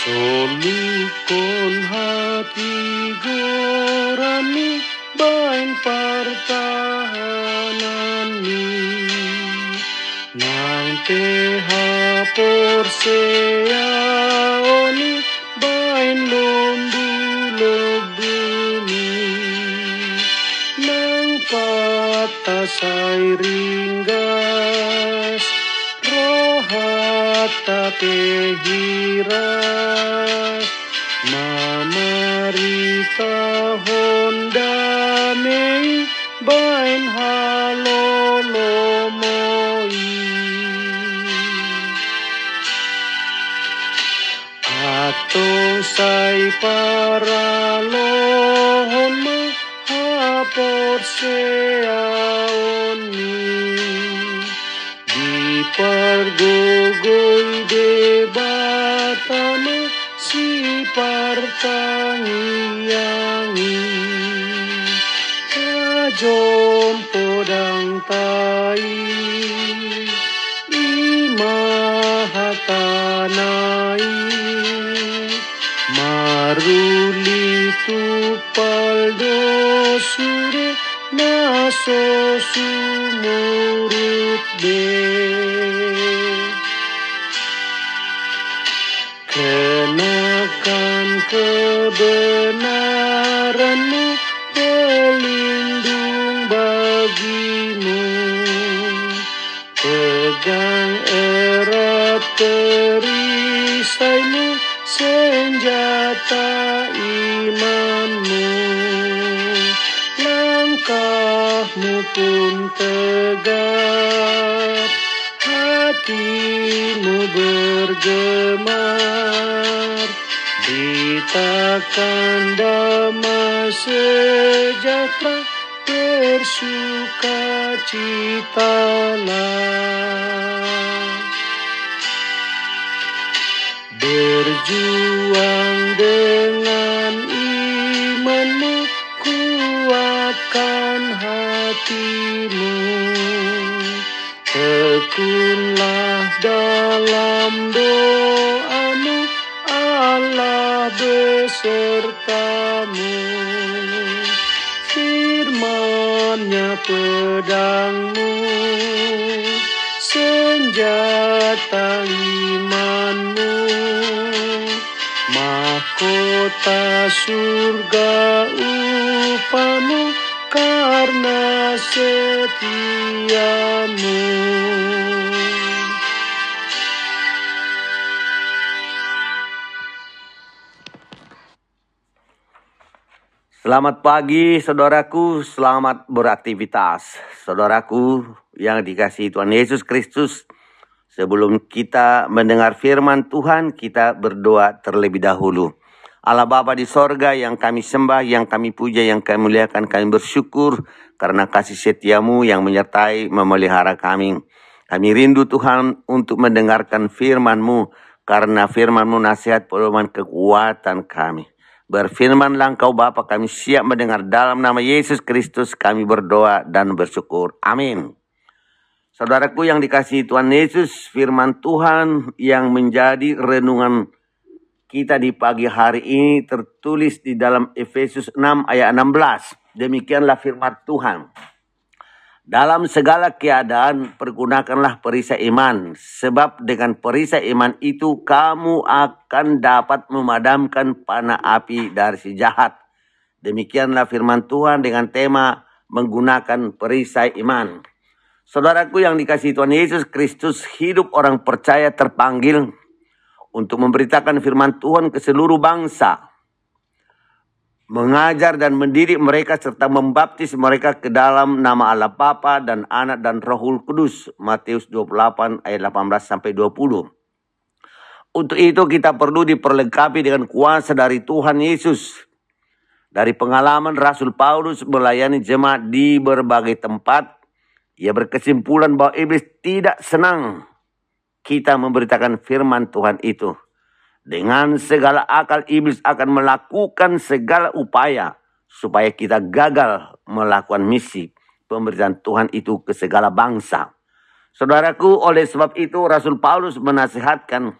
Solukon hati gorani bain pertahanani. Nang teha porseaoni bain lombu lobuni Nang patasai ringgas te giras Mamarita honda me bain halolo moi Ato sai para lo homa a por sea Di pargogoy debatana si partangiyangi Kajom podang tai imahatanai. Maruli tupaldo sure naso sumurut be Pegang erat perisaimu senjata imanmu. Langkahmu pun tegap Hatimu bergemar. Ditakan damai sejahtera Bersuka citalah Berjuang dengan imanmu Kuatkan hatimu. Tekunlah dalam pedangmu Senjata imanmu. Mahkota surga upamu Karena setiamu Selamat pagi saudaraku, selamat beraktivitas. Saudaraku yang dikasihi Tuhan Yesus Kristus, sebelum kita mendengar firman Tuhan, kita berdoa terlebih dahulu. Allah Bapa di sorga yang kami sembah, yang kami puja, yang kami muliakan, kami bersyukur karena kasih setiamu yang menyertai memelihara kami. Kami rindu Tuhan untuk mendengarkan firman-Mu karena firman-Mu nasihat pedoman kekuatan kami. Berfirmanlah engkau Bapa kami siap mendengar dalam nama Yesus Kristus kami berdoa dan bersyukur. Amin. Saudaraku yang dikasihi Tuhan Yesus, firman Tuhan yang menjadi renungan kita di pagi hari ini tertulis di dalam Efesus 6 ayat 16. Demikianlah firman Tuhan. Dalam segala keadaan pergunakanlah perisai iman, sebab dengan perisai iman itu kamu akan dapat memadamkan panah api dari si jahat. Demikianlah firman Tuhan dengan tema menggunakan perisai iman. Saudaraku yang dikasihi Tuhan Yesus Kristus, hidup orang percaya terpanggil untuk memberitakan firman Tuhan ke seluruh bangsa. Mengajar dan mendidik mereka serta membaptis mereka ke dalam nama Allah Bapa dan Anak dan Rohul Kudus. Matius 28 ayat 18 sampai 20. Untuk itu kita perlu diperlengkapi dengan kuasa dari Tuhan Yesus. Dari pengalaman Rasul Paulus melayani jemaat di berbagai tempat, ia berkesimpulan bahwa iblis tidak senang kita memberitakan firman Tuhan itu. Dengan segala akal iblis akan melakukan segala upaya supaya kita gagal melakukan misi pemberitaan Tuhan itu ke segala bangsa. Saudaraku, oleh sebab itu Rasul Paulus menasihatkan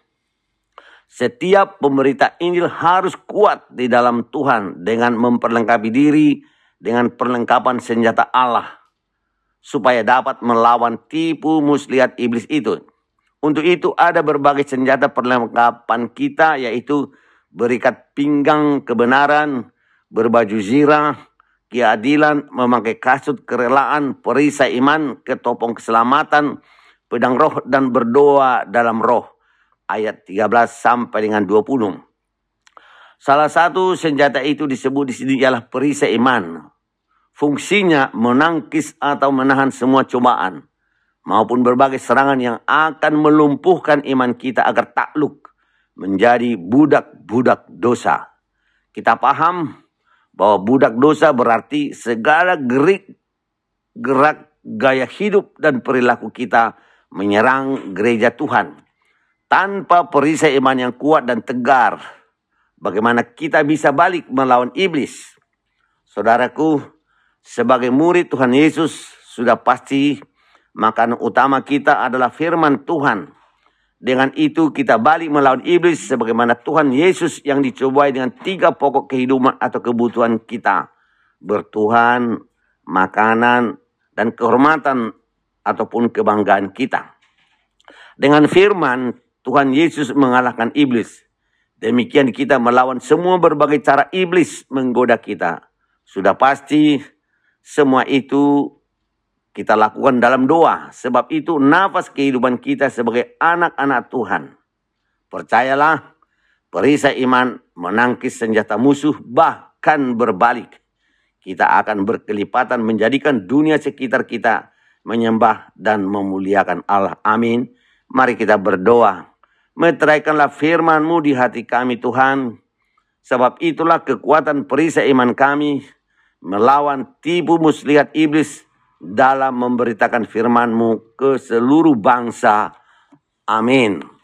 setiap pemberita Injil harus kuat di dalam Tuhan dengan memperlengkapi diri dengan perlengkapan senjata Allah supaya dapat melawan tipu muslihat iblis itu. Untuk itu ada berbagai senjata perlengkapan kita yaitu berikat pinggang kebenaran, berbaju zirah, keadilan, memakai kasut kerelaan, perisai iman, ketopong keselamatan, pedang roh dan berdoa dalam roh. Ayat 13 sampai dengan 20. Salah satu senjata itu disebut di sini ialah perisai iman. Fungsinya menangkis atau menahan semua cobaan maupun berbagai serangan yang akan melumpuhkan iman kita agar takluk menjadi budak-budak dosa. Kita paham bahwa budak dosa berarti segala gerik, gerak, gaya hidup dan perilaku kita menyerang gereja Tuhan. Tanpa perisai iman yang kuat dan tegar, bagaimana kita bisa balik melawan iblis? Saudaraku, sebagai murid Tuhan Yesus sudah pasti makanan utama kita adalah firman Tuhan. Dengan itu kita balik melawan iblis sebagaimana Tuhan Yesus yang dicobai dengan tiga pokok kehidupan atau kebutuhan kita. Bertuhan, makanan, dan kehormatan ataupun kebanggaan kita. Dengan firman, Tuhan Yesus mengalahkan iblis. Demikian kita melawan semua berbagai cara iblis menggoda kita. Sudah pasti semua itu kita lakukan dalam doa. Sebab itu nafas kehidupan kita sebagai anak-anak Tuhan. Percayalah, perisai iman menangkis senjata musuh bahkan berbalik. Kita akan berkelipatan menjadikan dunia sekitar kita menyembah dan memuliakan Allah. Amin. Mari kita berdoa. Meteraikanlah firman-Mu di hati kami Tuhan. Sebab itulah kekuatan perisai iman kami melawan tipu muslihat iblis dalam memberitakan firman-Mu ke seluruh bangsa. Amin.